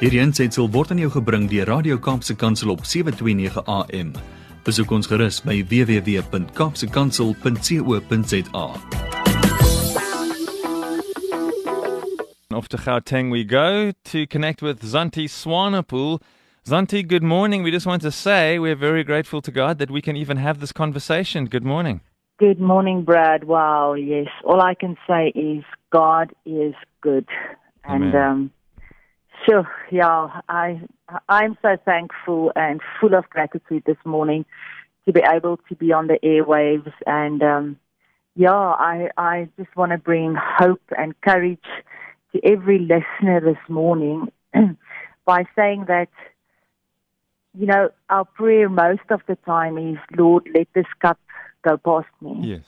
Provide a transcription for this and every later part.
Hierdie aanseit sal word aan jou gebring deur Radio Kaapse Kansel op 7:29 AM. Besoek ons gerus by www.kapsekansel.co.za. Off to Gauteng we go to connect with Zanti Swanepoel. Zanti, good morning. We just want to say we're very grateful to God that we can even have this conversation. Good morning. Good morning, Brad. Wow, yes. All I can say is God is good. And Amen. um sure, yeah, I I'm so thankful and full of gratitude this morning to be able to be on the airwaves and um yeah, I I just want to bring hope and courage to every listener this morning by saying that you know, our prayer most of the time is, Lord, let this cup go past me. Yes.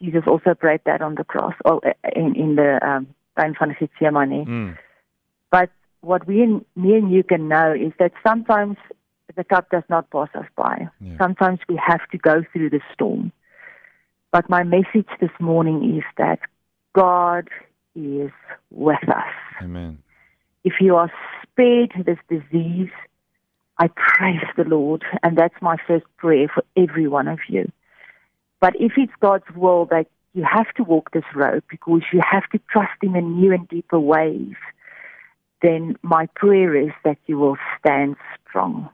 Jesus also prayed that on the cross, or in, in the um, time van Gethsemane. Mm. But what we, and- me and you can know is that sometimes the cup does not pass us by. Yeah. Sometimes we have to go through the storm. But my message this morning is that God is with us. Amen. If you are spared this disease, I praise the Lord, and that's my first prayer for every one of you. But if it's God's will that you have to walk this road because you have to trust Him in new and deeper ways, then my prayer is that you will stand strong.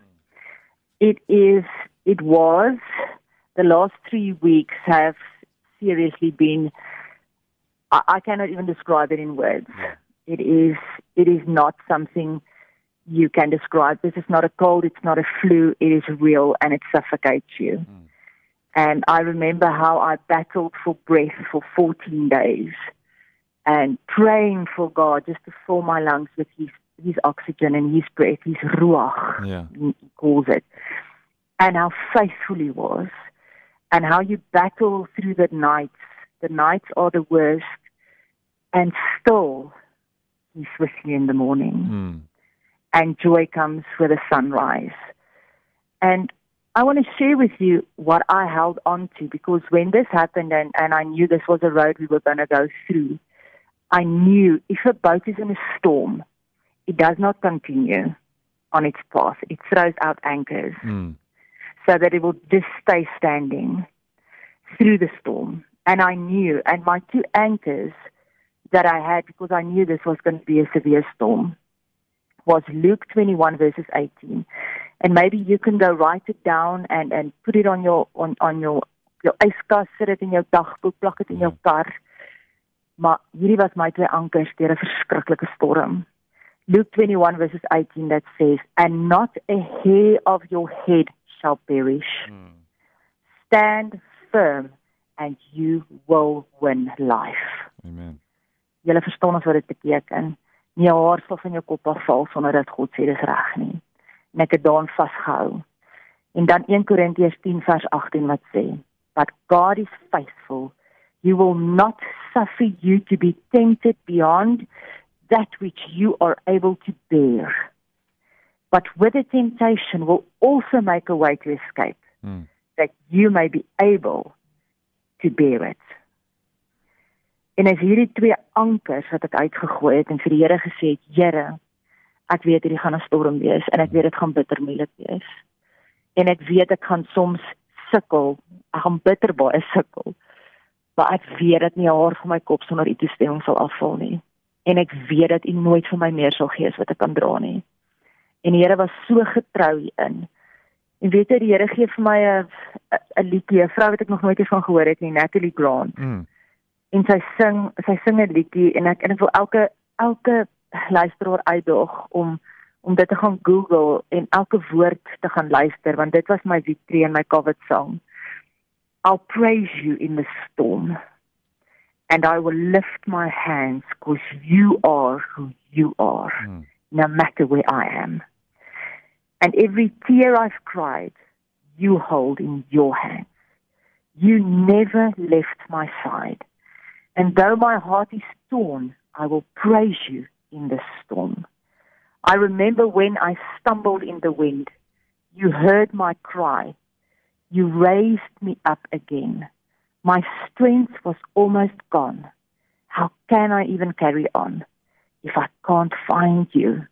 It is, it was, the last three weeks have seriously been, I, I cannot even describe it in words. It is, it is not something you can describe. This is not a cold, it's not a flu, it is real and it suffocates you. Mm. And I remember how I battled for breath for 14 days and praying for God just to fill my lungs with His, his oxygen and His breath, His ruach, Yeah. he calls it. And how faithful He was and how you battle through the nights. The nights are the worst and still He's with you in the morning Mm. and joy comes with the sunrise. And I want to share with you what I held on to because when this happened and, and I knew this was a road we were going to go through, I knew if a boat is in a storm, it does not continue on its path. It throws out anchors Mm. so that it will just stay standing through the storm. And I knew, and my two anchors that I had, because I knew this was going to be a severe storm, was Luke 21 verses 18. And maybe you can go write it down and, and put it on your, on, on your, your yskas, sit it in your dagboek, plak it in jou kar. Maar hierdie was my twee ankers deur 'n verskriklike storm. Luke 21 verses 18 that says, And not a hair of your head shall perish. Mm. Stand firm and you will win life. Amen. Julle verstaan ons wat dit beteken. Nie 'n haar sal van jou kop afval sonder dat God sê dis reg nie. En ek het daaraan vasgehou. En dan 1 Korintiërs 10 vers 18 wat sê, But God is faithful. He will not suffer you to be tempted beyond that which you are able to bear. But with the temptation will also make a way to escape Mm. that you may be able to bear it. En as hierdie twee ankers wat ek uitgegooi het en vir die Here gesê het, Here, ek weet hierdie gaan 'n storm wees en ek weet dit gaan bitter moeilik wees. En ek weet ek gaan soms sukkel, ek gaan bitter baie sukkel. Maar ek weet dat nie haar van my kop sonder u toestemming sal afval nie. En ek weet dat u nooit vir my meer sal gee as wat ek kan dra nie. En die Here was so getrou hierin. En weet jy die Here gee vir my 'n 'n- liedjie, 'n vrou wat ek nog nooit eens van gehoor het nie, Natalie Grant. Mm. En sy sing, sy sing 'n liedjie en ek en ek wil elke elke luisteraar uitdaag om om dit te gaan Google en elke woord te gaan luister want dit was my victory en my COVID song. I'll praise you in the storm and I will lift my hands because you are who you are Mm. no matter where I am. And every tear I've cried, you hold in your hands. You never left my side. And though my heart is torn, I will praise you in the storm. I remember when I stumbled in the wind, you heard my cry. You raised me up again. My strength was almost gone. How can I even carry on if I can't find you?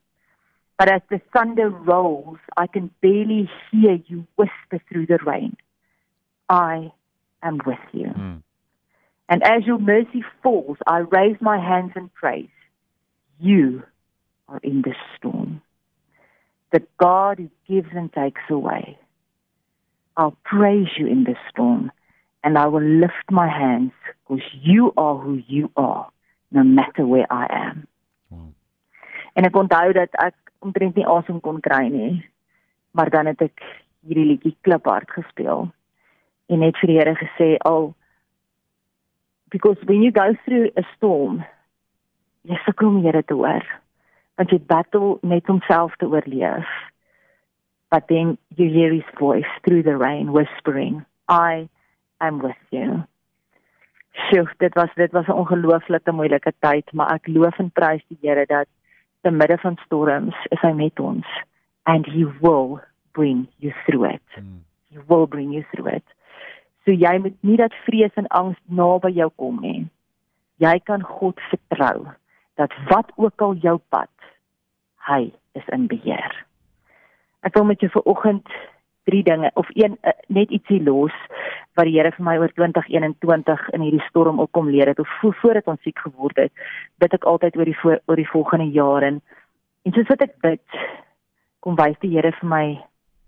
But as the thunder rolls, I can barely hear you whisper through the rain, I am with you. Mm. And as your mercy falls, I raise my hands in praise. You are in the storm. The God who gives and takes away. I'll praise you in the storm, and I will lift my hands because you are who you are, no matter where I am. Wow. En ek onthou dat ek omtrent nie asem kon kry nie. Maar dan het ek hierdie liedjie kliphard gespeel en net vir die Here gesê al because when you go through a storm jy sukkel om die Here te hoor want jy battle net om self te oorleef but then you hear his voice through the rain whispering I am with you Sjoe, dit was dit was 'n ongelooflike moeilike tyd, maar ek loof en prys die Here dat te midde van storms is hy met ons and he will bring you through it. Mm. He will bring you through it. So jy moet nie dat vrees en angs naby jou kom nie. Jy kan God vertrou dat wat ook al jou pad, hy is in beheer. Ek wil met jou vanoggend drie dinge of een uh, net ietsie los wat die Here vir my oor 2021 in hierdie storm ook kom leer het of vo voordat ons siek geword het bid ek altyd oor die voor, oor die volgende jaar en en soos wat ek bid kom wys die Here vir my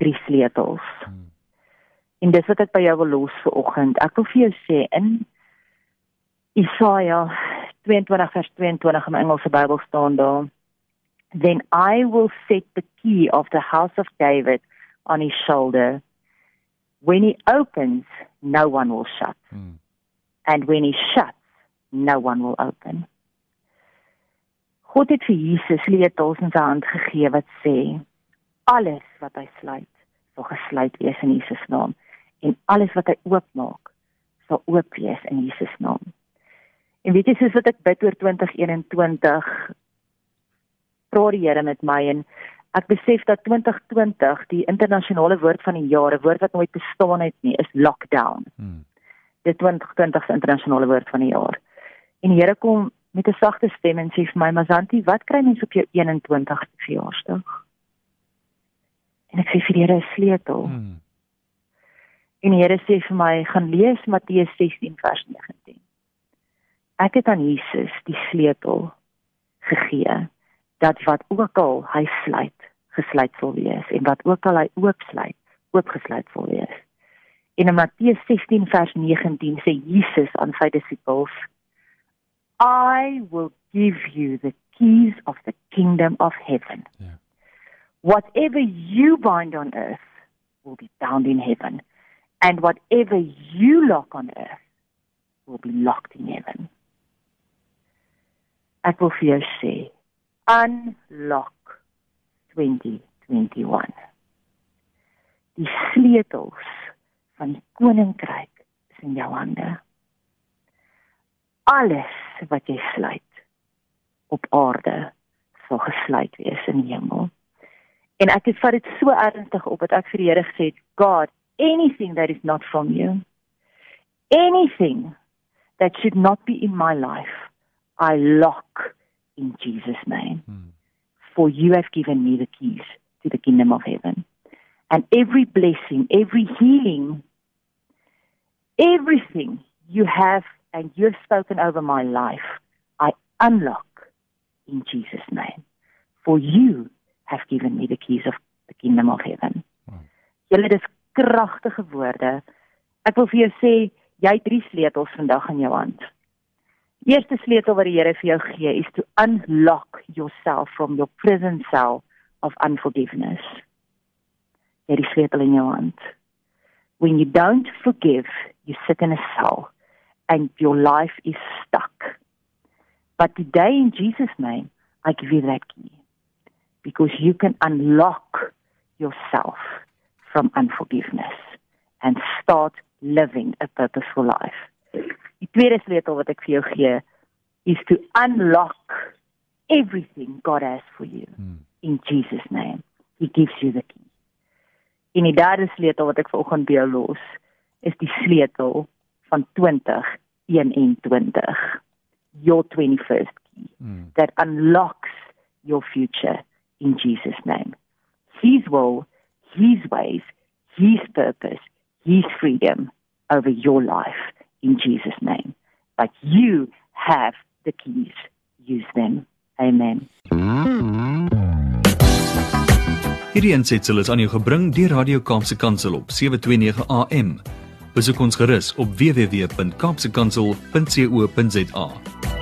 drie sleutels. Mm. en dis wat ek by jou wil los vanoggend ek wil vir jou sê in Isaia 22 vers 22 in my Engelse Bybel staan daar then I will set the key of the house of David on his shoulder. When he opens, no one will shut. Mm. And when he shuts, no one will open. God het vir Jesus sleutels in sy hand gegee wat sê alles wat hy sluit, sal gesluit wees in Jesus naam en alles wat hy oopmaak, sal oop wees in Jesus naam. En weet jy soos wat ek bid oor 2021 vra die Here met my en ek besef dat 2020 die internasionale woord van die jaar, 'n woord wat nooit bestaan het nie, is lockdown. Mm. Dit 2020 se internasionale woord van die jaar. En die Here kom met 'n sagte stem en sê vir my, "Mazanti, wat kry mens op jou 21ste verjaarsdag?" En ek sê vir die Here 'n sleutel. Mm. En die Here sê vir my, "Gaan lees Matteus 16 vers 19." Ek het aan Jesus die sleutel gegee dat wat ook al hy sluit, gesluit sal wees en wat ook al hy oopsluit, oopgesluit sal wees. En in Matteus 16 vers 19 sê Jesus aan sy disippels, I will give you the keys of the kingdom of heaven. Ja. Whatever you bind on earth will be bound in heaven, and whatever you lock on earth will be locked in heaven. Ek wil vir jou sê, unlock 2021. Die sleutels van die koninkryk is in jou hande. Alles wat jy sluit op aarde sal gesluit wees in die hemel. En ek het vat dit so ernstig op dat ek vir die Here gesê het, God, anything that is not from you, anything that should not be in my life, I lock in Jesus name. Mm. For you have given me the keys to the kingdom of heaven. And every blessing, every healing, everything you have and you've spoken over my life, I unlock in Jesus' name. For you have given me the keys of the kingdom of heaven. Wow. Julle dis kragtige woorde. Ek wil vir jou sê, jy het drie sleutels vandag in jou hand. Eerste sleutel wat die Here vir jou gee is to unlock yourself from your prison cell of unforgiveness. Jy die sleutel in jou hand. When you don't forgive, you sit in a cell and your life is stuck. But today in Jesus name, I give you that key. Because you can unlock yourself from unforgiveness and start living a purposeful life. Die tweede sleutel wat ek vir jou gee is to unlock everything God has for you Mm. in Jesus name. He gives you the key. En die derde sleutel wat ek vanoggend by jou los is die sleutel van 2021. Your 21st key Mm. that unlocks your future in Jesus' name. His will, His ways, His purpose, His freedom over your life in Jesus' name. But you have the keys. Use them. Amen. Hierdie ensitsel is aan jou gebring deur Radio Kaapse Kansel op 729 AM. Besoek ons gerus op www.kaapsekansel.co.za.